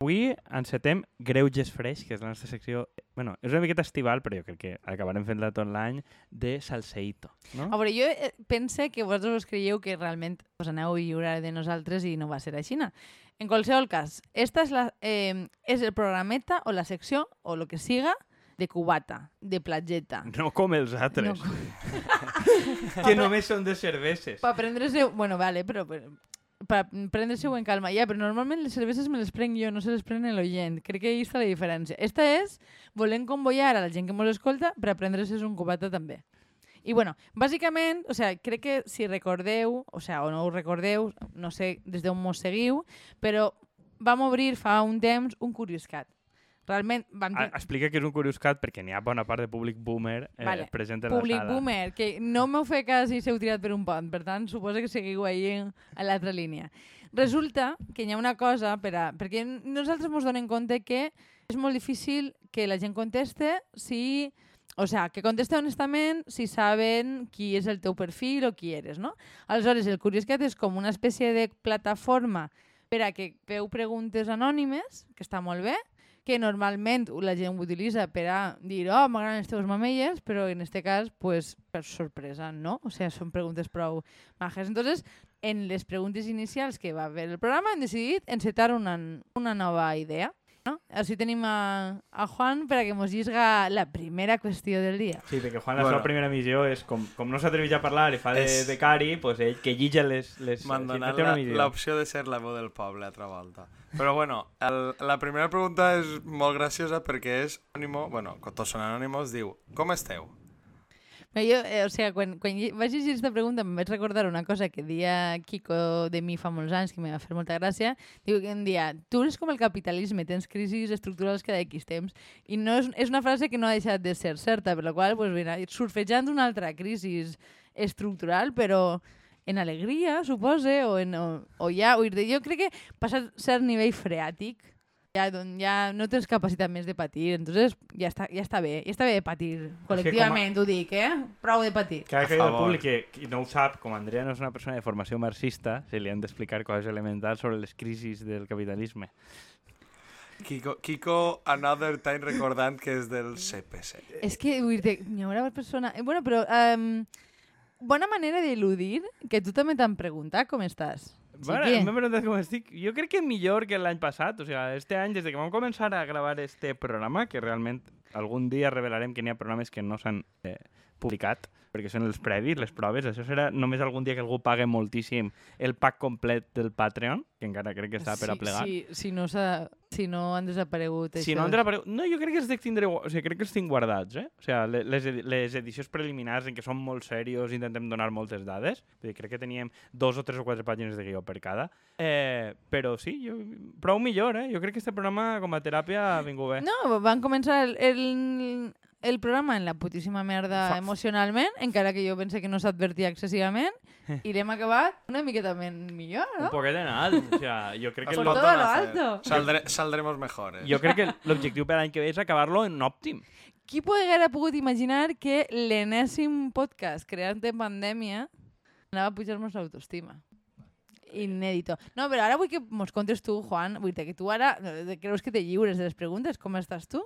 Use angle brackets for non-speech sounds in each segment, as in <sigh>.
Avui encetem Greuges Fresh, que és la nostra secció... bueno, és una miqueta estival, però jo crec que acabarem fent-la tot l'any, de salseïto. No? A veure, jo eh, pense que vosaltres us creieu que realment us aneu a lliurar de nosaltres i no va ser així. En qualsevol cas, esta és, la, eh, és el programeta o la secció o el que siga de cubata, de platgeta. No com els altres, No, no. <laughs> que només són de cerveses. per prendre-se... Bueno, vale, però per, per prendre-se-ho en calma. Ja, però normalment les cerveses me les prenc jo, no se les pren l'oient. Crec que ahí està la diferència. Esta és volent convoyar a la gent que mos escolta per prendre-se un cubata també. I bueno, bàsicament, o sea, crec que si recordeu, o sea, o no ho recordeu, no sé des d'on mos seguiu, però vam obrir fa un temps un Curioscat. Realment vam dir... explica que és un curioscat perquè n'hi ha bona part de públic boomer eh, Vale, present en Public la sala. boomer, que no m'heu fet cas i s'heu tirat per un pont, per tant, suposa que seguiu ahí a l'altra línia. Resulta que hi ha una cosa, per a, perquè nosaltres ens donem compte que és molt difícil que la gent conteste si... O sea, que conteste honestament si saben qui és el teu perfil o qui eres, no? Aleshores, el Curioscat és com una espècie de plataforma per a que feu preguntes anònimes, que està molt bé, que normalment la gent ho utilitza per a dir, oh, m'agraden les teves mamelles, però en este cas, pues, per sorpresa, no? O sea, són preguntes prou majes. Entonces, en les preguntes inicials que va haver el programa hem decidit encetar una, una nova idea. No? Així tenim a, a Juan per a que mos llisga la primera qüestió del dia. Sí, perquè Juan, la Bueno. seva primera missió és, com, com no s'atreveix a parlar i fa de, És- de cari, pues ell que llitja les... les M'han donat l'opció de ser la veu del poble altra volta. Però bueno, el, la primera pregunta és molt graciosa perquè és anònimo, bueno, tots són anònimos, diu, com esteu? Però jo, eh, o sigui, quan, quan vaig llegir aquesta pregunta em vaig recordar una cosa que dia Kiko de mi fa molts anys, que m'ha va fer molta gràcia. Diu que em dia, tu eres com el capitalisme, tens crisis estructurals cada X temps. I no és, és una frase que no ha deixat de ser certa, per la qual, pues, mira, surfejant una altra crisi estructural, però en alegria, supose, o, en, o, o ja, o, jo crec que passa a cert nivell freàtic, ja, don, ja no tens capacitat més de patir, entonces ja està, ja està bé, ja està bé de patir col·lectivament, ho dic, eh? Prou de patir. A que el públic que, que no ho sap, com Andrea no és una persona de formació marxista, se li han d'explicar coses elementals sobre les crisis del capitalisme. Kiko, Kiko another time recordant que és del CPC. És que, vull dir, hi haurà persona... eh, Bueno, però... Um, bona manera d'eludir que tu també t'han preguntat com estàs. Bueno, m'he preguntat com estic. Jo crec que millor que l'any passat. O sea, este any, des de que vam començar a gravar este programa, que realment algun dia revelarem que n'hi ha programes que no s'han eh, publicat, perquè són els previs, les proves. Això serà només algun dia que algú pague moltíssim el pack complet del Patreon, que encara crec que està per a plegar. Si, si, no, si no han desaparegut Si no han desaparegut... No, jo crec que els tindré... O sigui, crec que els tinc guardats, eh? O sigui, le- les, les edicions preliminars en què són molt serios intentem donar moltes dades. Vull dir, crec que teníem dos o tres o quatre pàgines de guió per cada. Eh, però sí, jo, prou millor, eh? Jo crec que este programa com a teràpia ha vingut bé. No, van començar el, el, el programa en la putíssima merda Fa- emocionalment, encara que jo pense que no s'advertia excessivament, i l'hem acabat una miqueta millor, Un no? poquet en alt. O sea, jo crec que, Por lo, todo lo alto. Saldre, saldremos mejores. jo crec que l'objectiu per l'any que ve és acabar-lo en òptim. Qui haguera pogut imaginar que l'enèsim podcast creat en pandèmia anava a pujar-nos l'autoestima? Inèdito. No, però ara vull que mos contes tu, Juan. Vull dir que tu ara eh, creus que te lliures de les preguntes. Com estàs tu?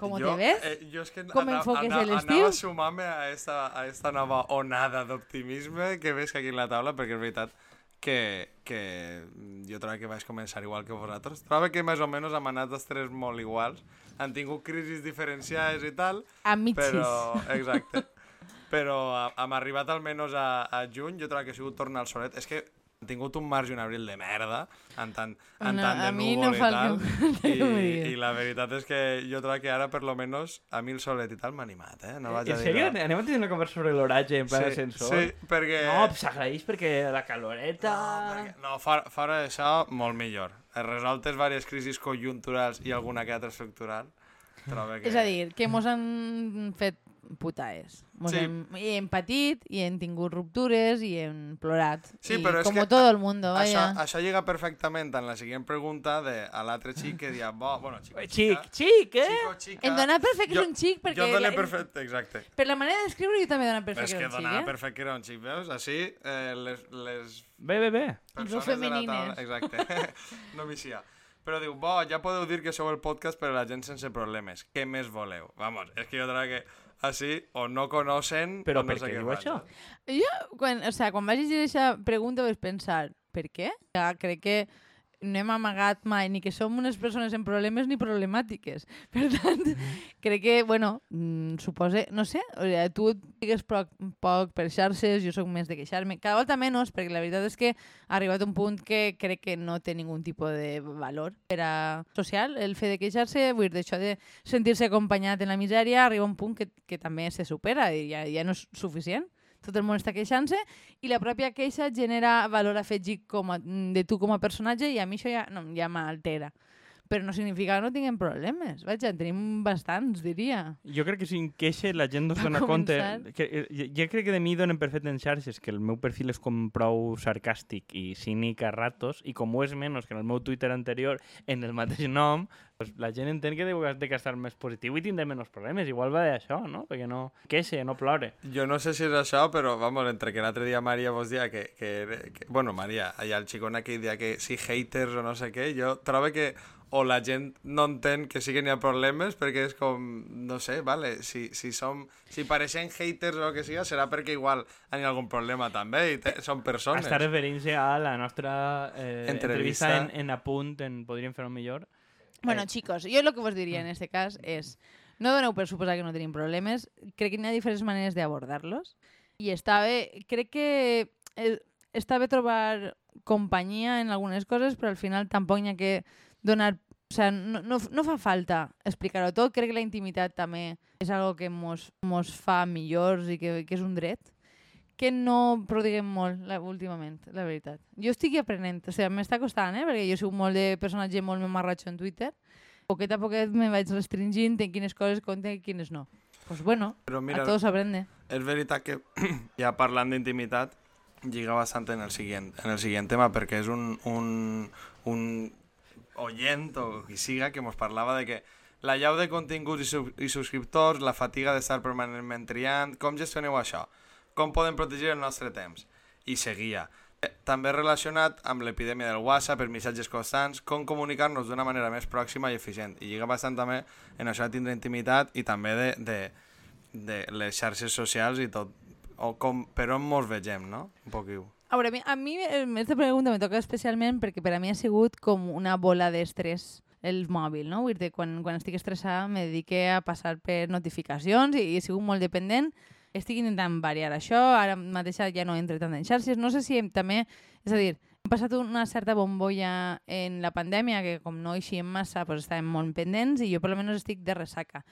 Com te ves? Eh, jo és que Com ana- enfoques ana- el estiu? Anava a sumar-me a esta, a esta nova onada d'optimisme que veig aquí en la taula, perquè és veritat que, que jo trobo que vaig començar igual que vosaltres. Trobo que més o menys hem anat els tres molt iguals. Han tingut crisis diferenciades i tal, A mitges. però... <laughs> Exacte. però hem arribat almenys a, a juny, jo trobo que ha sigut tornar al solet. És que han tingut un març i un abril de merda, en tant, en No, tant de núvol no i tal. <laughs> que- I. I la veritat és que jo trobo que ara, per lo menos, a mi el solet i tal m'ha animat, eh? No vaig En a dir sèrio? Anem a tenir una conversa sobre l'oratge en plan Sí, ascensor? sí, perquè... No, s'agraeix perquè la caloreta... No, perquè... no fora, fora d'això, molt millor. Eh, Resoltes diverses crisis conjunturals i alguna que altra estructural, trobo que... És a dir, que mos han fet putaes. Mos Sí. hem, I hem patit, i hem tingut ruptures, i hem plorat. Sí, I però és com que todo el mundo, Això, vaya. això lliga perfectament en la següent pregunta de a l'altre xic que dia, bo, bueno, xic, Xic, xic, eh? Xico, xica... Em dona per fer que és un xic, perquè... Jo doné la- per fet, exacte. Per la manera d'escriure jo també dono per fer És que que era un xic, donava eh? per fet que era un xic, veus? Així, eh, les, les Bé, bé, bé. persones de la femenines. taula... Exacte. <laughs> no m'hi sia. Però diu, bo, ja podeu dir que sou el podcast per a la gent sense problemes. Què més voleu? Vamos, és que jo crec que així o no coneixen Però o no per sé què què diu això? Jo, quan, o sea, quan vaig llegir aquesta pregunta vaig pensar, per què? Ja, crec que no hem amagat mai ni que som unes persones amb problemes ni problemàtiques. <laughs> Per tant, crec que, bueno, mm, supose, no sé, o sigui, tu digues poc, poc per xarxes, jo sóc més de queixar-me. Cada volta menys, perquè la veritat és que ha arribat un punt que crec que no té ningun tipus de valor per a social, el fet de queixar-se, vull dir, d'això de sentir-se acompanyat en la misèria, arriba un punt que, que també se supera i ja, ja no és suficient tot el món està queixant-se i la pròpia queixa genera valor afegit com a, de tu com a personatge i a mi això ja, no, ja m'altera. Però no significa que no tinguem problemes. Vaja, en tenim bastants, diria. Jo crec que si em queixa la gent <laughs> no es dona compte... Que, eh, jo- jo crec que de mi donen per fet en xarxes que el meu perfil és com prou sarcàstic i cínic a ratos i com ho és menys que en el meu Twitter anterior en el mateix nom, pues, la gent entén que deu de que estar més positiu i tindré menys problemes. Igual va d'això, no? Perquè no queixa, no plore. Jo no sé si és això, però, vamos, entre que l'altre dia Maria vos dia que, que, que... Bueno, Maria, allà el xicón aquell dia que si haters o no sé què, jo trobo que o la gent no entén que sí que n'hi ha problemes perquè és com, no sé, vale, si, si som, si pareixen haters o el que siga, serà perquè igual han algun problema també i te, són persones. Està referint-se a la nostra eh, Entrevista. entrevista en, en apunt, en podríem fer-ho millor. Bueno, Eh. chicos, jo el que vos diria en este cas és no doneu per suposar que no tenim problemes, crec que hi ha diferents maneres d'abordar-los i està bé, crec que eh, està bé trobar companyia en algunes coses, però al final tampoc n'hi ha que donar... O sea, no, no, no fa falta explicar-ho tot. Crec que la intimitat també és algo que mos, mos fa millors i que, que és un dret que no prodiguem molt la, últimament, la veritat. Jo estic aprenent, o sigui, m'està costant, eh? perquè jo soc molt de personatge molt mamarratxo en Twitter. Poquet a poquet me vaig restringint en quines coses compte i quines no. Pues bueno, Però Mira, a todos aprende. és veritat que <clears throat> ja parlant d'intimitat lliga bastant en el següent, en el següent tema perquè és un, un, un oient o qui siga que mos parlava de que la llau de continguts i, sub i subscriptors, la fatiga d'estar permanentment triant, com gestioneu això? Com podem protegir el nostre temps? I seguia. Eh, També relacionat amb l'epidèmia del WhatsApp, per missatges constants, com comunicar-nos d'una manera més pròxima i eficient. I lliga bastant també en això de tindre intimitat i també de, de, de les xarxes socials i tot, o com, per on mos vegem, no? Un poquiu. A veure, a mi, a mi eh, aquesta pregunta me toca especialment perquè per a mi ha sigut com una bola d'estrès el mòbil, no? Vull dir, quan, quan estic estressada me dedique a passar per notificacions i, i he sigut molt dependent. Estic intentant variar això, ara mateix ja no entro tant en xarxes. No sé si hem, també... És a dir, hem passat una certa bombolla en la pandèmia que com no eixíem massa, doncs estàvem molt pendents i jo per almenys estic de ressaca.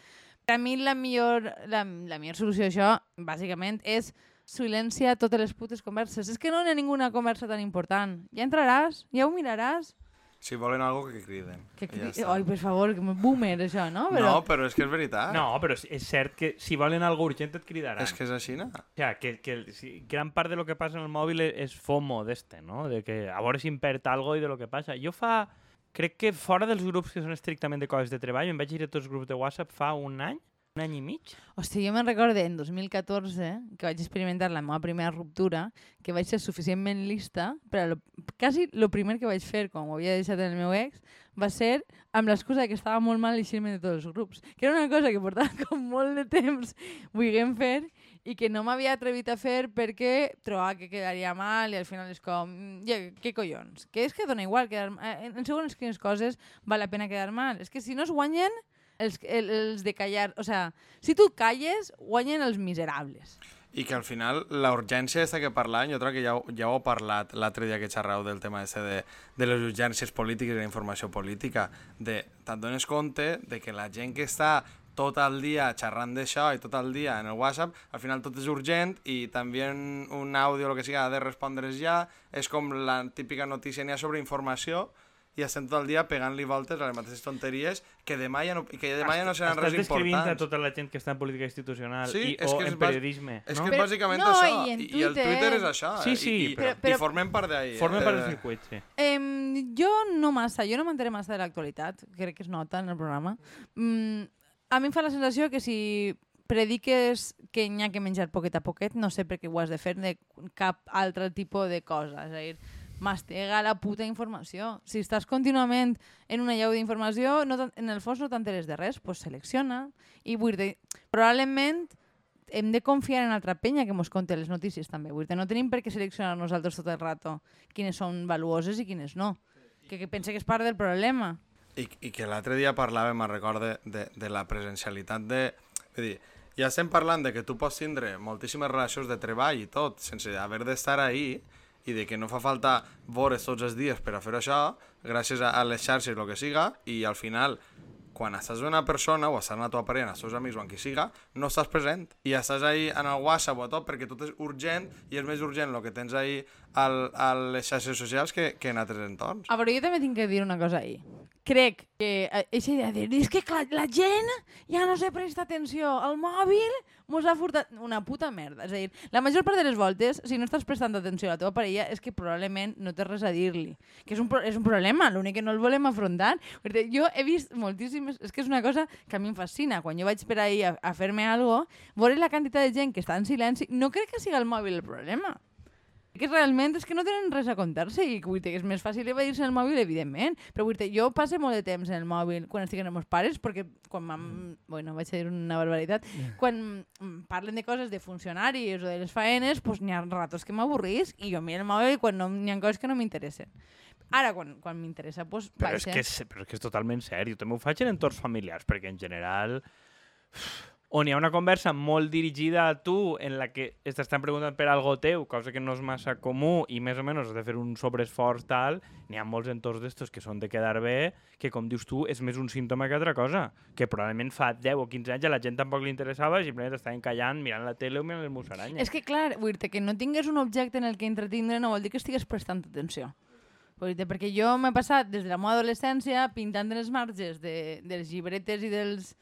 Per a mi la millor, la, la millor solució això, bàsicament, és silencia totes les putes converses. És que no hi ha ninguna conversa tan important. Ja entraràs, ja ho miraràs. Si volen algo que criden. Que, que, ja. Ai, per favor, que boomer, això, no? No, però és que és veritat. No, però és, és cert que si volen algo urgent et cridaran. És que és així, no? O sea, que, que el- si, gran part de lo que passa en el mòbil e- és FOMO d'este, no? De que a veure si em perd algo i de lo que passa. Jo fa... Crec que fora dels grups que són estrictament de coses de treball, em vaig ir a tots els grups de WhatsApp fa un any, un any i mig. Hòstia, jo me'n recordo en 2014 que vaig experimentar la meva primera ruptura, que vaig ser suficientment lista, però lo, quasi el primer que vaig fer quan ho havia deixat el meu ex va ser amb l'excusa que estava molt mal eixir-me de tots els grups, que era una cosa que portava <laughs> com molt de temps volguem fer i que no m'havia atrevit a fer perquè trobava que quedaria mal i al final és com, mm, ja, què collons? Que és que dona igual, quedar, eh, en segons quines coses val la pena quedar mal. És que si no es guanyen els, el, els de callar, o sea, si tu calles, guanyen els miserables. I que al final la urgència aquesta que parlàvem, jo crec que ja, ja ho he parlat l'altre dia que xerrau del tema este de, de les urgències polítiques i la informació política, de te'n dones compte de que la gent que està tot el dia xerrant d'això i tot el dia en el WhatsApp, al final tot és urgent i també un àudio o el que sigui ha de respondre's ja, és com la típica notícia n'hi ha sobre informació i estem tot el dia pegant-li voltes a les mateixes tonteries que demà ja no, que demà ja no seran res Estàs descrivint a importants. tota la gent que està en política institucional Sí, i, és o que és en bas- periodisme, És no? que és Però- bàsicament no, això, i i, i el Twitter- és això, Sí, eh? sí, I, i, però- i però- formem part d'ahir. Eh? part del circuit, sí. Eh, jo no massa, jo no m'enteré massa de l'actualitat, crec que es nota en el programa. Mm, a mi em fa la sensació que si prediques que n'hi ha que menjar poquet a poquet, no sé per què ho has de fer de cap altre tipus de cosa. És a dir, mastega la puta informació. Si estàs contínuament en una llau d'informació, no, en el fons no t'enteres de res, pues selecciona. I vull dir, probablement hem de confiar en altra penya que mos conte les notícies també. Vull dir, no tenim per què seleccionar nosaltres tot el rato quines són valuoses i quines no. Que, que pense que és part del problema. I, i que l'altre dia parlàvem, me'n recorde, de, de la presencialitat de... Vull dir, ja estem parlant de que tu pots tindre moltíssimes relacions de treball i tot, sense haver d'estar ahí, i de que no fa falta veure's tots els dies per a fer això, gràcies a, a les xarxes, el que siga, i al final, quan estàs una persona, o estàs amb la teva parella, els teus amics o amb qui siga, no estàs present. I estàs ahí en el WhatsApp o a tot, perquè tot és urgent, i és més urgent el que tens ahí al, a les xarxes socials que, que en altres entorns. A veure, jo també tinc que dir una cosa ahí. Crec que aquesta idea de dir és que clar, la gent ja no se presta atenció al mòbil, mos ha furtat una puta merda. És a dir, la major part de les voltes, si no estàs prestant atenció a la teva parella, és que probablement no tens res a dir-li. Que és un, és un problema, l'únic que no el volem afrontar. Perquè jo he vist moltíssimes... És que és una cosa que a mi em fascina. Quan jo vaig per ahí a, a fer-me algo, veure la quantitat de gent que està en silenci, no crec que sigui el mòbil el problema que realment és que no tenen res a contar-se i vull dir, que és més fàcil evadir-se el mòbil, evidentment, però vull dir, jo passo molt de temps en el mòbil quan estic amb els meus pares, perquè quan mam... bueno, vaig a dir una barbaritat, quan mm, parlen de coses de funcionaris o de les faenes, doncs n'hi ha ratos que m'avorrís i jo miro el mòbil quan no, n'hi ha coses que no m'interessen. Ara, quan, quan m'interessa, doncs Però vaig és, que és, però és que és totalment seri. També ho faig en entorns familiars, perquè en general on hi ha una conversa molt dirigida a tu en la que t'estan preguntant per algo teu, cosa que no és massa comú i més o menys has de fer un sobreesforç tal, n'hi ha molts entorns d'estos que són de quedar bé, que com dius tu és més un símptoma que altra cosa, que probablement fa 10 o 15 anys a la gent tampoc li interessava, simplement estaven callant, mirant la tele o mirant les musaranyes. És que, clar, vull que no tingués un objecte en el que entretindre no vol dir que estigués prestant atenció. Perquè jo m'he passat des de la meva adolescència pintant en els marges de, de les llibretes i dels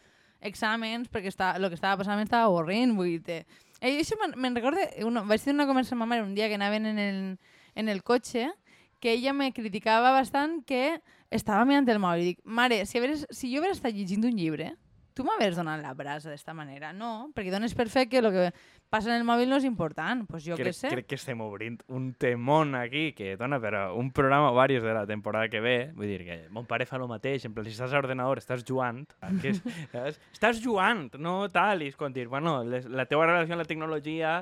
exàmens perquè està, el que estava passant m'estava avorrint, vull dir. Eh, això me'n recordo, una, vaig tenir una conversa amb ma mare un dia que anaven en el, en el cotxe que ella me criticava bastant que estava mirant el mòbil. I dic, mare, si, haveres, si jo hagués estat llegint un llibre, tu m'hagués donat la brasa d'esta manera. No, perquè dones per fet que el que passa en el mòbil no és important. Pues jo crec, què sé. crec que estem obrint un temón aquí que dona per un programa o diversos de la temporada que ve. Vull dir que mon pare fa el mateix. En plan, si estàs a l'ordenador, estàs jugant. Que és, <laughs> saps? estàs jugant, no tal. I és com dir, bueno, les, la teva relació amb la tecnologia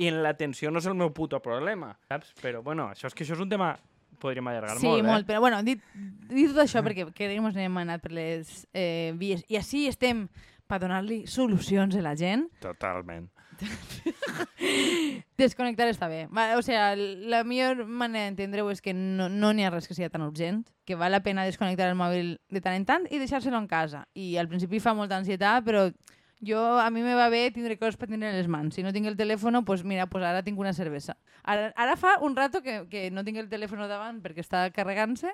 i en l'atenció no és el meu puto problema, saps? Però, bueno, això és que això és un tema podríem allargar Sí, molt, eh? molt, però bueno, dit, dit tot això perquè crec que n'hem anat per les eh, vies i així estem per donar-li solucions a la gent. Totalment. <laughs> Desconnectar està bé. Va, o sea, la millor manera d'entendre-ho és que no no n'hi ha res que sigui tan urgent, que val la pena desconnectar el mòbil de tant en tant i deixar-se-lo en casa. I al principi fa molta ansietat, però jo, a mi me va bé tindre coses per tindre en les mans. Si no tinc el telèfon, pues mira, pues ara tinc una cervesa. Ara, ara fa un rato que, que no tinc el telèfon davant perquè està carregant-se,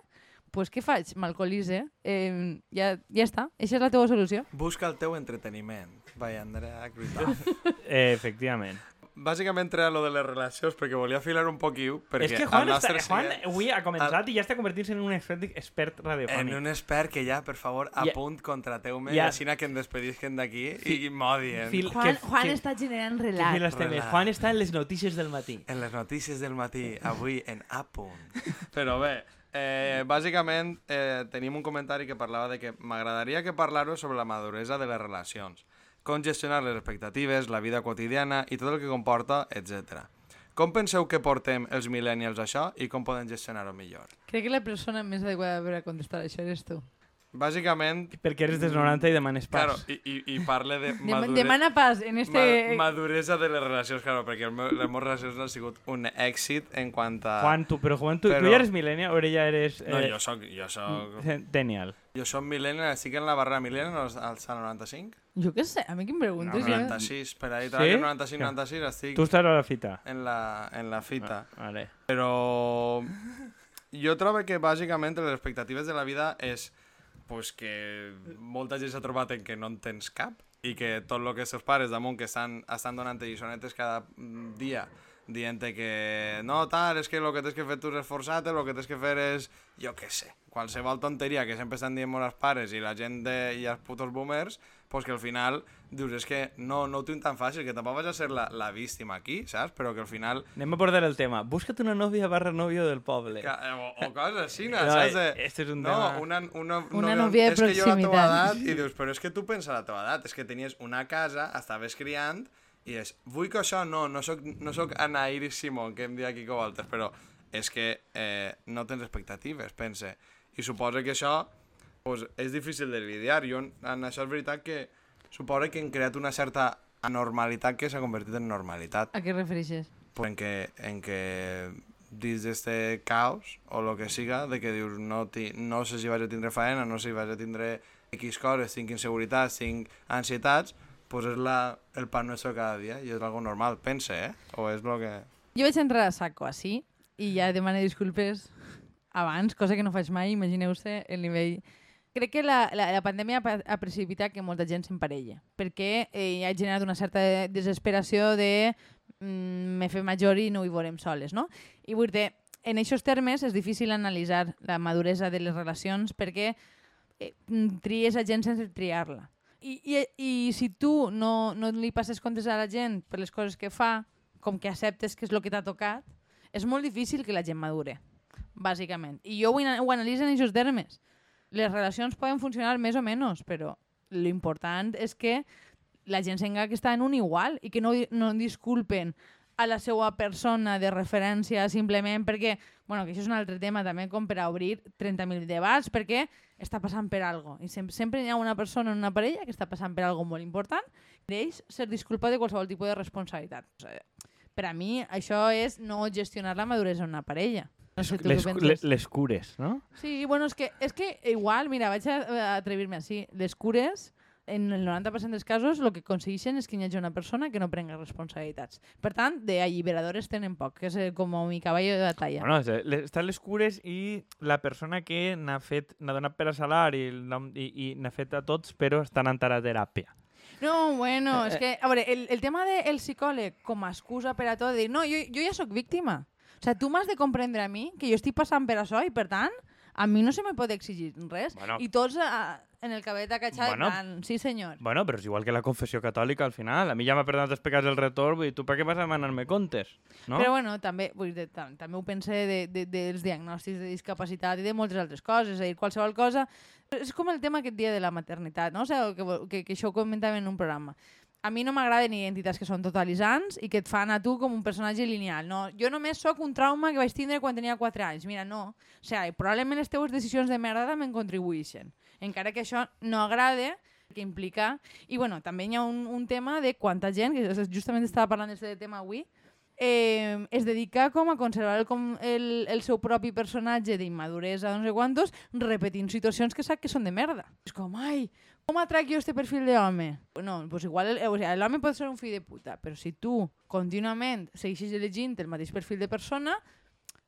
pues què faig? M'alcoholitze. Eh, ja, ja està. Aquesta és la teva solució. Busca el teu entreteniment. Vaja, Andrea, veritat. Eh, <laughs> efectivament. Bàsicament era lo de les relacions, perquè volia filar un poquiu, perquè és que Juan, el està, Juan seguidor- avui ha començat i ja està convertint-se en un expert, expert En radiofònic. un expert que ja, per favor, a Ja- punt contrateu-me, ja- ja... així que em despedisquen d'aquí i m'odien. Fil- Juan, que- Juan que- està generant Que relat. estem? Relax. Juan està en les notícies del matí. En les notícies del matí, avui en A punt. Però bé, eh, bàsicament eh, tenim un comentari que parlava de que m'agradaria que parlar sobre la maduresa de les relacions, com gestionar les expectatives, la vida quotidiana i tot el que comporta, etc. Com penseu que portem els millennials això i com podem gestionar-ho millor? Crec que la persona més adequada per a contestar això eres tu. Bàsicament, Perquè eres dels 90 i demanes pas. claro, i, i, i parle de madure... Demana pas en este... Ma maduresa de les relacions, claro, perquè el meu, les meves relacions no han sigut un èxit en quant a... Juan, tu, però Juan, tu, Però- tu ja eres millennial o ja eres... Eh, No, jo soc, jo soc, Centennial. jo soc millennial, estic en la barra millennial als, als 95? Jo què sé, a mi qui em No, preguntes? 96, per ahí, Sí? sí? 95-96 estic Tu estàs a la fita. en la, en la fita. Ah, vale. Però jo trobo que bàsicament les expectatives de la vida és pues, que molta gent s'ha trobat en que no en tens cap i que tot el que seus pares damunt que estan, estan donant lliçonetes cada mm, dia dient que no, tal, és que el que tens que fer tu és esforçar-te, el que tens que fer és, jo què sé, qualsevol tonteria que sempre estan dient els pares i la gent de, i els putos boomers, pues que al final dius, és que no, no ho tinc tan fàcil, que tampoc vaig a ser la, la víctima aquí, saps? Però que al final... Anem a abordar el tema. Busca't una nòvia barra nòvio del poble. Que, eh, o, o coses així, no, No, saps? De, este és un no, tema- una, una, Una nòvia de és que jo a la teva proximitat. edat, i dius, però és que tu pensa a la teva edat, és que tenies una casa, estaves criant, i és, vull que això no, no soc, no soc Anna Iris Simón, que em diu aquí que voltes, però és que eh, no tens expectatives, pense. I suposa que això pues, és difícil de lidiar. Jo, en això és veritat que suposa que hem creat una certa anormalitat que s'ha convertit en normalitat. A què refereixes? Pues en que, en que dins d'este caos, o lo que siga, de que dius no, ti, no sé si vaig a tindre faena, no sé si vaig a tindre X coses, tinc inseguretats, tinc ansietats, pues és la, el pan nuestro cada dia i és algo normal, pense, eh? O és lo que... Jo vaig entrar a saco així i ja demano disculpes abans, cosa que no faig mai, imagineu-se el nivell... Crec que la, la, la pandèmia ha precipitat que molta gent s'emparella, perquè eh, ha generat una certa desesperació de mm, me fe major i no hi veurem soles, no? I vull dir, en aquests termes és difícil analitzar la maduresa de les relacions perquè eh, mm, tries a gent sense triar-la. I, i, I si tu no, no li passes comptes a la gent per les coses que fa, com que acceptes que és el que t'ha tocat, és molt difícil que la gent madure, bàsicament. I jo ho, ho analitzo en aquests termes. Les relacions poden funcionar més o menys, però l'important és que la gent sembla que està en un igual i que no, no disculpen a la seva persona de referència simplement perquè, bueno, que això és un altre tema també com per a obrir 30.000 debats, perquè està passant per algo. I sempre, sempre hi ha una persona en una parella que està passant per algo molt important d'ells ser disculpat de qualsevol tipus de responsabilitat. Per a mi això és no gestionar la maduresa en una parella. No sé tu les, què les, penses. les cures, no? Sí, bueno, és que, és que igual, mira, vaig a, a atrevir-me així. Les cures, en el 90% dels casos, el que aconsegueixen és que hi hagi una persona que no prenga responsabilitats. Per tant, d'alliberadores tenen poc, que és eh, com mi cavall de batalla. Bueno, les- estan les cures i la persona que n'ha fet, n'ha donat per a salar i, i, i n'ha fet a tots, però estan en terapia. No, bueno, Eh, és que, a veure, el, el tema del psicòleg com a excusa per a tot, de dir, no, jo, jo ja sóc víctima. O sigui, tu m'has de comprendre a mi, que jo estic passant per això, i per tant, a mi no se me pot exigir res. Bueno. I tots a, en el cabet acatxat, Bueno. tant, sí senyor. Bueno, però és igual que la confessió catòlica al final. A mi ja m'ha perdonat els pecats del retorn, vull dir, tu per què vas a demanar-me comptes? No? Però bueno, també, vull dir, tam també ho pense de, de, dels diagnòstics de discapacitat i de moltes altres coses. És a dir, qualsevol cosa... És com el tema aquest dia de la maternitat, no? O sigui, que, que, que això ho comentàvem en un programa. A mi no m'agraden identitats que són totalitzants i que et fan a tu com un personatge lineal. No, jo només sóc un trauma que vaig tindre quan tenia 4 anys. Mira, no. O sigui, probablement les teves decisions de merda també en contribueixen. Encara que això no agrade, que implica... I bueno, també hi ha un, un tema de quanta gent, que justament estava parlant d'aquest tema avui, eh, es dedica com a conservar el, com el, el seu propi personatge d'immaduresa, no sé quantos, repetint situacions que sap que són de merda. És com, ai, com atrac jo este perfil d'home? No, pues igual el- o sigui, l'home pot ser un fill de puta, però si tu contínuament segueixes elegint el mateix perfil de persona,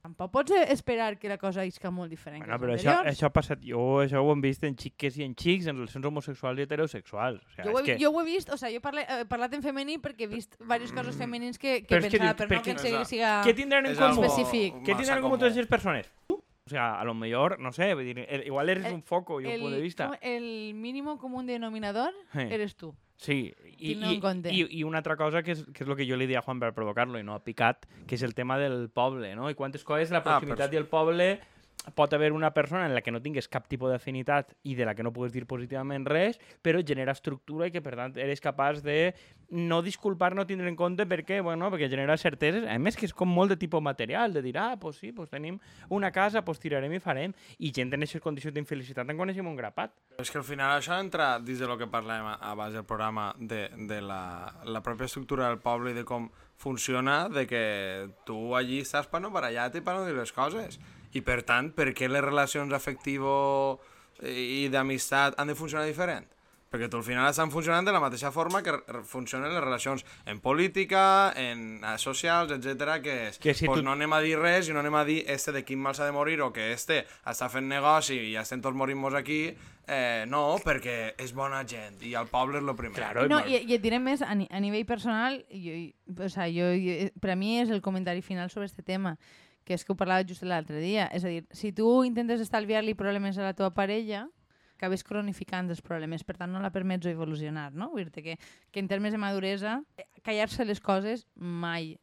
tampoc pots esperar que la cosa isca molt diferent. Bueno, que però això, això ha passat, jo això ho hem vist en xiques i en xics, en relacions homosexuals i heterosexuals. O sigui, Jo ho, he, és que... jo ho he vist, o sigui, jo parle, he parlat en femení perquè he vist diversos casos femenins que, que Però que pensava, dius, però no que sigui, siga... Què tindran en comú? Específic. Què tindran en comú totes les persones? O sea, a lo mejor, no sé, igual eres El- un foco y un punto de vista. el mínimo común denominador Sí. eres tu. Sí, i, compte. i, i una altra cosa que és, que és el que jo li dia a Juan per provocar-lo i no ha picat, que és el tema del poble, no? I quantes coses la proximitat però- i el poble pot haver una persona en la que no tingues cap tipus d'afinitat i de la que no pugues dir positivament res, però genera estructura i que, per tant, eres capaç de no disculpar, no tindre en compte perquè, bueno, perquè genera certeses, a més que és com molt de tipus material, de dir, ah, pues sí, pues tenim una casa, pues tirarem i farem, i gent en aquestes condicions d'infelicitat en coneixem un grapat. És que al final això entra dins de lo que parlem a- abans del programa de, de la, la pròpia estructura del poble i de com funciona, de que tu allí estàs per no barallar-te i per no dir les coses. I per tant, per què les relacions afectivo i d'amistat han de funcionar diferent? Perquè tu al final estan funcionant de la mateixa forma que funcionen les relacions en política, en eh, socials, etc que és, Que si pues tu- no anem a dir res i no anem a dir este de quin mal s'ha de morir o que este està fent negoci i ja estem tots morint-nos aquí, eh, no, perquè és bona gent i el poble és el primer. Claro, No, i, i et diré més, a, ni, a nivell personal, jo, o sea, jo, jo, per a mi és el comentari final sobre este tema, que és que ho parlava just l'altre dia. És a dir, si tu intentes estalviar-li problemes a la teva parella, acabes cronificant els problemes, per tant no la permets evolucionar, no? Vull dir que, que en termes de maduresa, callar-se les coses mai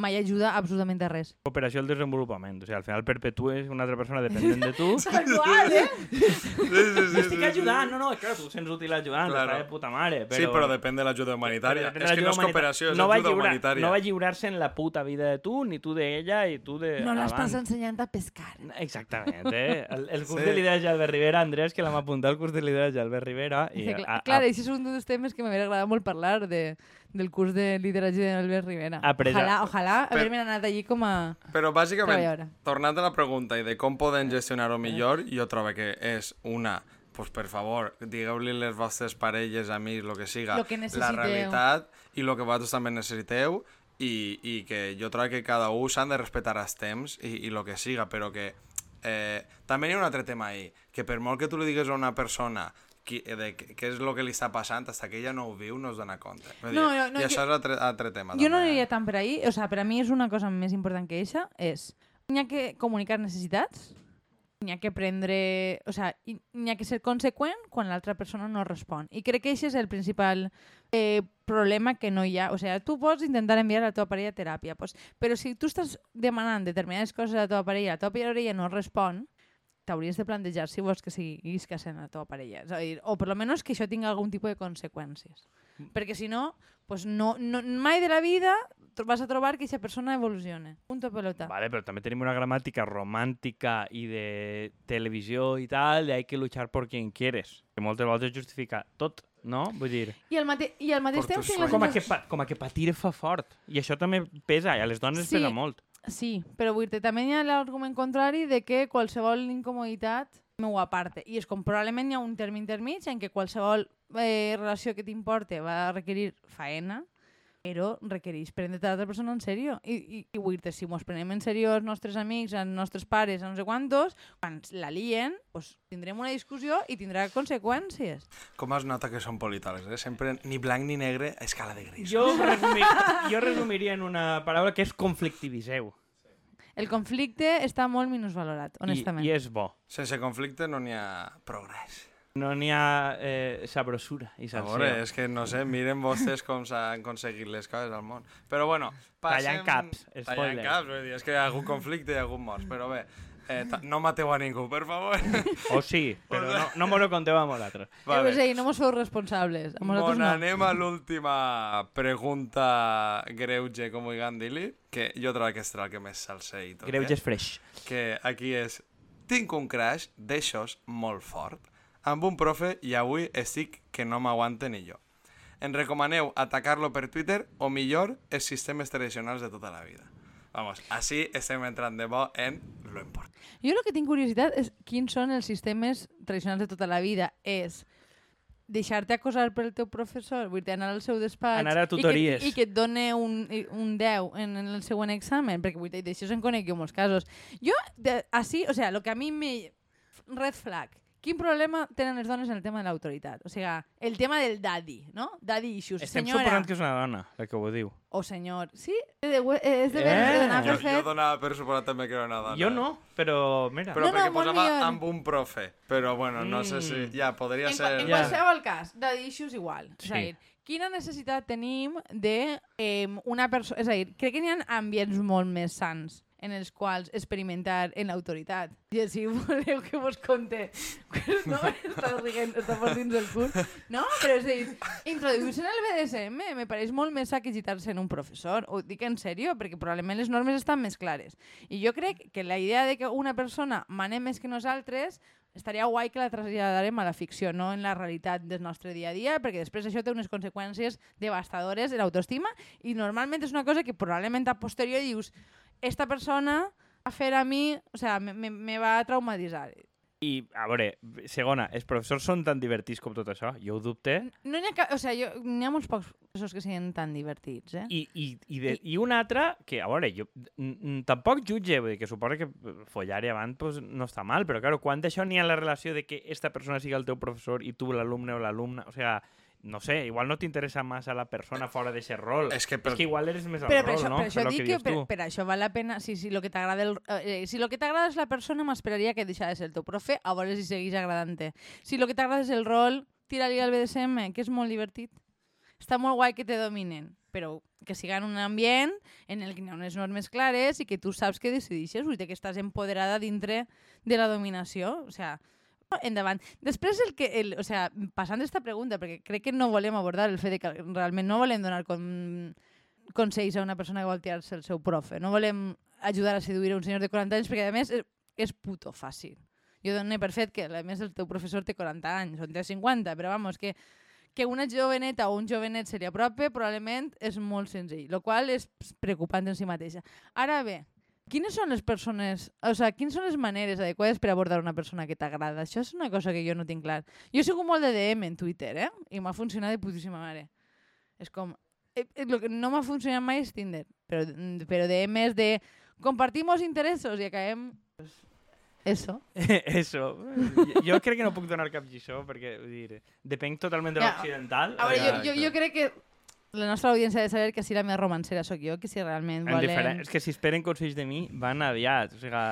mai ajuda absolutament a res. Operació al desenvolupament. O sigui, al final perpetues una altra persona dependent de tu. <laughs> Igual, eh? Sí, sí, sí, Estic ajudant, no, no, clar, tu sents útil ajudant, Claro. està de puta mare. Però... Sí, però depèn de l'ajuda humanitària. De És que no és cooperació, és no va ajuda lliurar, humanitària. No va lliurar-se en la puta vida de tu, ni tu d'ella, i tu de... No l'estàs ensenyant a pescar. Exactament, eh? El, el curs Sí. de lideratge d'Albert Rivera, Andrés, que l'hem apuntat al curs de lideratge d'Albert Rivera. I <laughs> Dice, a, cla- a, Clar, això és un dels temes que m'hauria agradat molt parlar de, del curs de lideratge d'Albert Rivera. Après- Ojalà, ojalà Per- haver-me anat allí com a Però bàsicament, treballadora. tornant a la pregunta i de com poden gestionar-ho millor, jo trobo que és una pues per favor, digueu-li les vostres parelles, amics, el que siga, Lo que la realitat i el que vosaltres també necessiteu i, i que jo trobo que cada un s'han de respectar els temps i, i el que siga, però que eh, també hi ha un altre tema ahí, que per molt que tu li digues a una persona qui, de, què és el que li està passant, fins que ella no ho viu no es dona compte. No, no, no, I jo- això és altre, altre tema. Jo no també, eh? aniria tant per ahí. O sea, per a mi és una cosa més important que això, és n'hi ha que comunicar necessitats, n'hi ha que prendre... O sea, i n'hi ha que ser conseqüent quan l'altra persona no respon. I crec que això és el principal eh, problema que no hi ha. O sea, tu pots intentar enviar a la teva parella a teràpia, pues, però si tu estàs demanant determinades coses a la teva parella i la teva parella no respon, t'hauries de plantejar si vols que siguis casant a la teva parella. És a dir, o per lo menos que això tingui algun tipus de conseqüències. Perquè si no, pues no, no, mai de la vida vas a trobar que aquesta persona evolucione. Punto pelota. Vale, però també tenim una gramàtica romàntica i de televisió i tal, de hay que luchar por quien quieres. Que moltes vegades justifica tot, no? Vull dir, I al, mate I al mateix temps com a, que com a que patir fa fort. I això també pesa, i a les dones Sí. pesa molt. Sí, però vull dir també hi ha l'argument contrari de que qualsevol incomoditat m'ho aparte. I és com probablement hi ha un terme intermig en què qualsevol eh, relació que t'importe va requerir faena, però requereix prendre't a l'altra persona en sèrio. I, i, i vull dir si mos prenem en sèrio els nostres amics, els nostres pares, no sé quantos, quan la lien, pues, tindrem una discussió i tindrà conseqüències. Com es nota que són politòlegs, eh? Sempre ni blanc ni negre a escala de gris. Jo, resumir, jo resumiria en una paraula que és conflictiviseu. El conflicte està molt minusvalorat, I, honestament. I és bo. Sense conflicte no n'hi ha progrés. No n'hi ha eh, sabrosura i A salseo. veure, és que no sé, miren vostès com s'han aconseguit les coses al món. Però bueno, passem... Tallant caps, Tallant spoiler. caps, vull dir, és que hi ha hagut conflicte i hi ha hagut morts, però bé, eh, no mateu a ningú, per favor. O sí, però no, no m'ho conteu amb vosaltres. <laughs> Vale. A dir, no mos feu responsables. A nosaltres Bon, no. anem a l'última pregunta greuge, com vulguem dir-li, que jo trobo que serà el que més salsa i tot. Greuges eh? fresh. Que aquí és... Tinc un crash d'eixos molt fort amb un profe i avui estic que no m'aguante ni jo. Em recomaneu atacar-lo per Twitter o millor els sistemes tradicionals de tota la vida. Vamos, així estem entrant de bo en lo important. Jo el que tinc curiositat és quins són els sistemes tradicionals de tota la vida. És deixar-te acosar pel teu professor, vull dir, anar al seu despatx... Anar a tutories. I que, i que et done un, un 10 en, en el següent examen, perquè vull dir, d'això se'n conec jo molts casos. Jo, de, així, o sea, lo que a mi me... Red flag. Quin problema tenen les dones en el tema de l'autoritat? O sigui, el tema del daddy, no? Daddy issues. Estem Senyora suposant que és una dona, la que ho diu. o senyor. Sí? És de, és de, Eh. de donar Jo, fet. jo donava per suposat també que era una dona. Jo no, però mira. Però No, no, perquè molt posava millor. amb un profe. Però bueno, no sé si... Mm. Ja, podria En, ser... en Ja. qualsevol cas, daddy issues igual. És a Sí. dir, quina necessitat tenim de eh, una persona... És a dir, crec que n'hi ha ambients molt més sants en els quals experimentar en l'autoritat. I si <laughs> voleu que vos conte... No, està rient, està fort dins el cul. No, però és a dir, introduir-se en el BDSM me pareix molt més sa que gitar-se en un professor. Ho dic en sèrio, perquè probablement les normes estan més clares. I jo crec que la idea de que una persona mane més que nosaltres estaria guai que la traslladarem a la ficció, no en la realitat del nostre dia a dia, perquè després això té unes conseqüències devastadores de l'autoestima i normalment és una cosa que probablement a posteriori dius esta persona a fer a mi, o sea, me, me, me va traumatitzar. I, a veure, segona, els professors són tan divertits com tot això? Jo ho dubte. No n'hi ha, o sea, jo, n'hi ha molts pocs professors que siguin tan divertits, eh? I, i, i, de, i una altra, que, a veure, jo tampoc jutge, vull dir que suposa que follar i avant pues, no està mal, però, claro, quan d'això n'hi ha la relació de que esta persona siga el teu professor i tu l'alumne o l'alumna, o sigui, no sé, igual no t'interessa massa la persona fora d'aquest rol. És que és per- que igual eres més al Però per rol, això, no? per això lo dic que, dius per, per això val la pena... Si, si lo que t'agrada el, eh, si lo que t'agrada és la persona, m'esperaria que deixa de ser el teu profe, a veure si segueix agradant-te. Si lo que t'agrada és el rol, tira-li al BDSM, que és molt divertit. Està molt guai que te dominen, però que siga en un ambient en el que hi ha unes normes clares i que tu saps que decidixes, vull dir que estàs empoderada dintre de la dominació. O sea, endavant. Després, el que, el, o sea, passant d'esta pregunta, perquè crec que no volem abordar el fet de que realment no volem donar con, consells a una persona que vol tirar-se el seu profe. No volem ajudar a seduir a un senyor de 40 anys, perquè a més és, és puto fàcil. Jo dono per fet que a més el teu professor té 40 anys, o té 50, però vamos, que, que una joveneta o un jovenet se li aprope probablement és molt senzill, el qual és preocupant en si mateixa. Ara bé, quines són les persones, o sea, quines són les maneres adequades per abordar una persona que t'agrada? Això és una cosa que jo no tinc clar. Jo he sigut molt de DM en Twitter, eh? I m'ha funcionat de putíssima mare. És com... Eh, eh, lo que no m'ha funcionat mai és Tinder, però, però DM és de compartimos interessos i acabem... Pues, eso. <laughs> Eso. Jo- Jo crec que no puc donar cap lliçó, perquè, vull dir, depenc totalment de Ja. l'occidental. A veure, jo, Exacte. jo, jo crec que la nostra audiència ha de saber que si la més romancera sóc jo, que si realment En volen... diferent... És que si esperen consells de mi, van aviat. O sigui,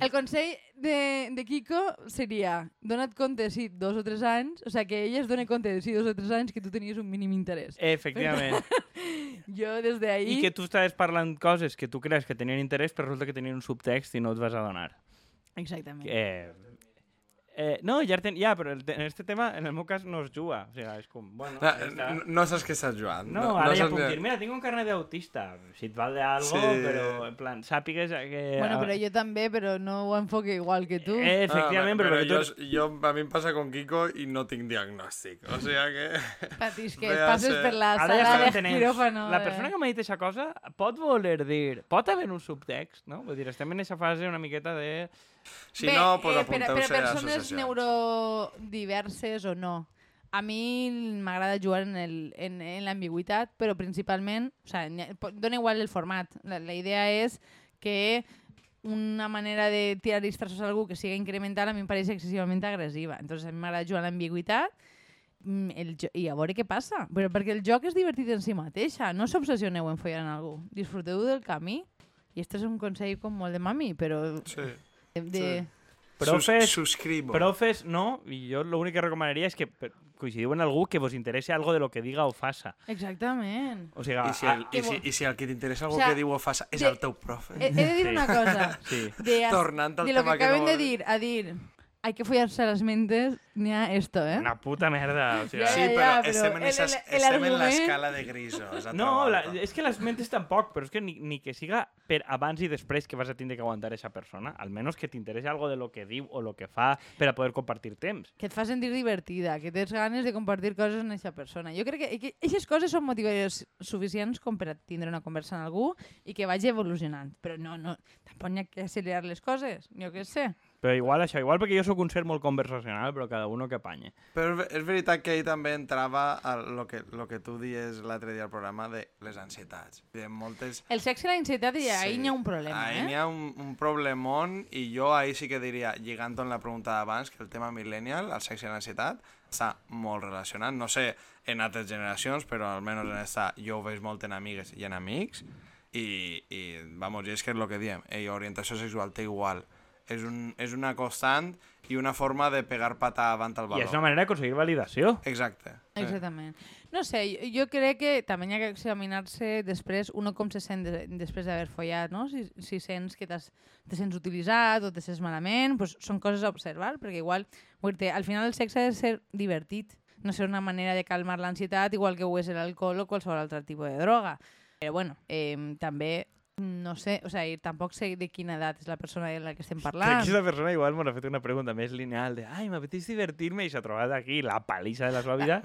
El consell de, de Kiko seria dona't compte si dos o tres anys, o sigui, que ella es doni compte de si dos o tres anys que tu tenies un mínim interès. efectivament. <laughs> Jo des d'ahir... I que tu estaves parlant coses que tu creus que tenien interès, però resulta que tenien un subtext i no et vas adonar. Exactament. Eh, eh, no, ja, ten... ja però el te- en este tema, en el meu cas, no es juga. O sigui, és com, bueno, No, ja està. no, no saps què estàs jugant. No, ara ja saps puc dir, mira, tinc un carnet d'autista. Si et val de algo, Sí. però en plan, sàpigues que... Bueno, però jo també, però no ho enfoque igual que tu. Eh, efectivament, Ah, però, però, però, tu... jo, jo, a mi em passa con Kiko i no tinc diagnòstic. O sigui que... <laughs> Patis, que <laughs> Ve a passes ser- per la Ara ja sala de quiròfano. La de- persona que m'ha dit aquesta cosa pot voler dir... Pot haver un subtext, no? Vull dir, estem en aquesta fase una miqueta de... Si Bé, no, pues eh, per, per a persones neurodiverses o no. A mi m'agrada jugar en el- en en l'ambigüitat, però principalment, o sea, dona igual el format. La, la idea és que una manera de tirar disfressos a algú que siga incremental a mi em pareix excessivament agressiva. Entonces a mi m'agrada jugar a l'ambigüitat mm, el jo- i a veure què passa. Però perquè el joc és divertit en si mateixa. No s'obsessioneu en follar en algú. Disfruteu del camí. I este és un consell com molt de mami, però Sí. De, de, Sí. Profes, Sus subscribo. profes, no, i jo l'únic que recomanaria és que coincidiu en algú que vos interessi algo de lo que diga o faça. Exactament. O sigui, I si, el, i, si, I si el que t'interessa algú O sea, que diu o fa és de- el teu profe. He, he de dir Sí. una cosa. <laughs> sí. De, Tornant al de lo que tema que acaben no de dir a dir hay que follarse las mentes, n'hi ha esto, eh? Una puta merda. O Ja, Sí, ja, però, ja, però estem, en, el- esas, el- el estem en argument- l'escala de grisos. a No, la, és que les mentes tampoc, però és que ni, ni que siga per abans i després que vas a tindre que aguantar esa persona, almenys que t'interessi algo de lo que diu o lo que fa per a poder compartir temps. Que et fa sentir divertida, que tens ganes de compartir coses amb aquesta persona. Jo crec que aquestes coses són motivadores suficients com per a tindre una conversa amb algú i que vagi evolucionant. Però no, no, tampoc n'hi ha que accelerar les coses, jo què sé. Però igual això, igual perquè jo sóc un ser molt conversacional, però cada uno que apanye. Però és ve- és veritat que ell també entrava a lo que, lo que tu dies l'altre dia al programa de les ansietats. De moltes... El sexe i la ansietat, i ahí Sí. n'hi ha un problema, Ahí eh? n'hi ha un, un problemón i jo ahí sí que diria, lligant amb la pregunta d'abans, que el tema millennial, el sexe i l'ansietat, està molt relacionat. No sé en altres generacions, però almenys en esta jo ho veig molt en amigues i en amics. I, i vamos, i és que és el que diem, ei, orientació sexual té igual. És, un, és una constant i una forma de pegar pata avant al I valor. és una manera d'aconseguir validació. Exacte. sí. Exactament. No sé, jo, crec que també hi ha que examinar-se després, uno com se sent de, després d'haver follat, no? Si, si sents que t'has- te sents utilitzat o te sents malament, pues són coses a observar, perquè igual, dir al final el sexe ha de ser divertit, no ser una manera de calmar l'ansietat, igual que ho és l'alcohol o qualsevol altre tipus de droga. Però bueno, eh, també, no sé, o sigui, tampoc sé de quina edat és la persona de la que estem Crec parlant. que aquesta persona igual m'ha fet una pregunta més lineal de ai, m'apeteix divertir-me i s'ha trobat aquí la palissa de la seva vida,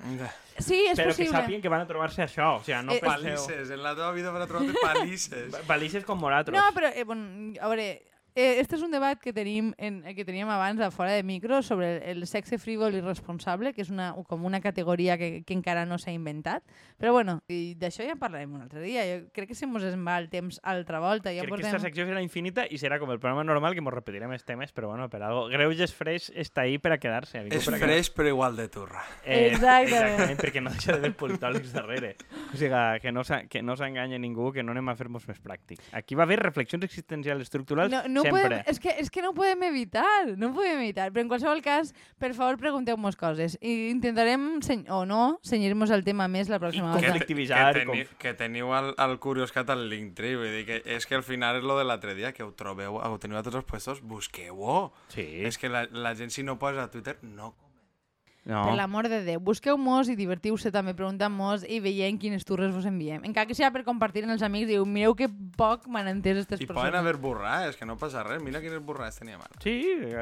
Sí, és però que possible. sàpiguen que van a trobar-se això. O sigui, no Eh, penseu... Palisses, en la teva vida van a trobar-te <laughs> palisses. Palisses com moratros. No, però, eh, bueno, a veure, eh, este és un debat que tenim en, eh, que teníem abans a fora de micro sobre el, el sexe frívol i responsable, que és una, com una categoria que, que encara no s'ha inventat. Però bueno, i d'això ja en parlarem un altre dia. Jo crec que se mos en va el temps altra volta. Ja Crec que portem... esta secció serà infinita i serà com el programa normal que mos repetirem els temes, però bueno, per algo. Greuges Fresh està ahí per a quedar-se. És per freix però igual de turra. Exactament. Exactament, perquè no deixa d'haver politòlegs darrere. O sigui, que no que no s'enganya ningú, que no anem a fer-nos més pràctics. Aquí va haver reflexions existencials estructurals No, no sempre. podem, és, que, és que no ho podem evitar, no ho podem evitar. Però en qualsevol cas, per favor, pregunteu-nos coses. I intentarem, seny o no, senyir-nos el tema més la pròxima com que, que- teni, com- que teniu el, el Curioscat al Linktree, vull dir que és que al final és lo de l'altre dia, que ho trobeu, ho teniu a tots els puestos, busqueu-ho. Sí. És que la, la gent si no posa a Twitter, no. No. Per l'amor de Déu, busqueu-mos i divertiu-se també, preguntant-mos i veient quines turres vos enviem. Encara que sigui per compartir amb els amics, diu, mireu que poc m'han entès aquestes I persones. poden haver borrades, que no passa res. Mira quines borrades teníem ara. Sí,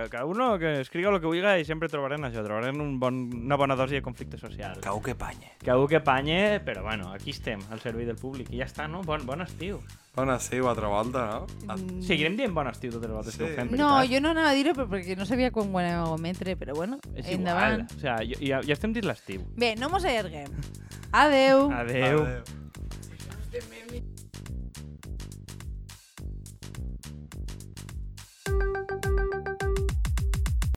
cada uno que escriga lo que vulga i sempre trobarem això, trobarem un bon, una bona dosi de conflicte social. Cau que panye. Que algú que panye, però bueno, aquí estem, al servei del públic. I ja està, no? Bon, bon estiu. Bon estiu, altra volta, no? A- Mm, Seguirem dient bon estiu totes les voltes que Sí. ho fem, No, veritat? jo no anava a dir-ho però perquè no sabia quan ho anàvem a ometre, però bueno, És endavant. igual. O sea, jo, ja, ja estem dins l'estiu. Bé, no mos allarguem. Adeu. Adeu. Adéu.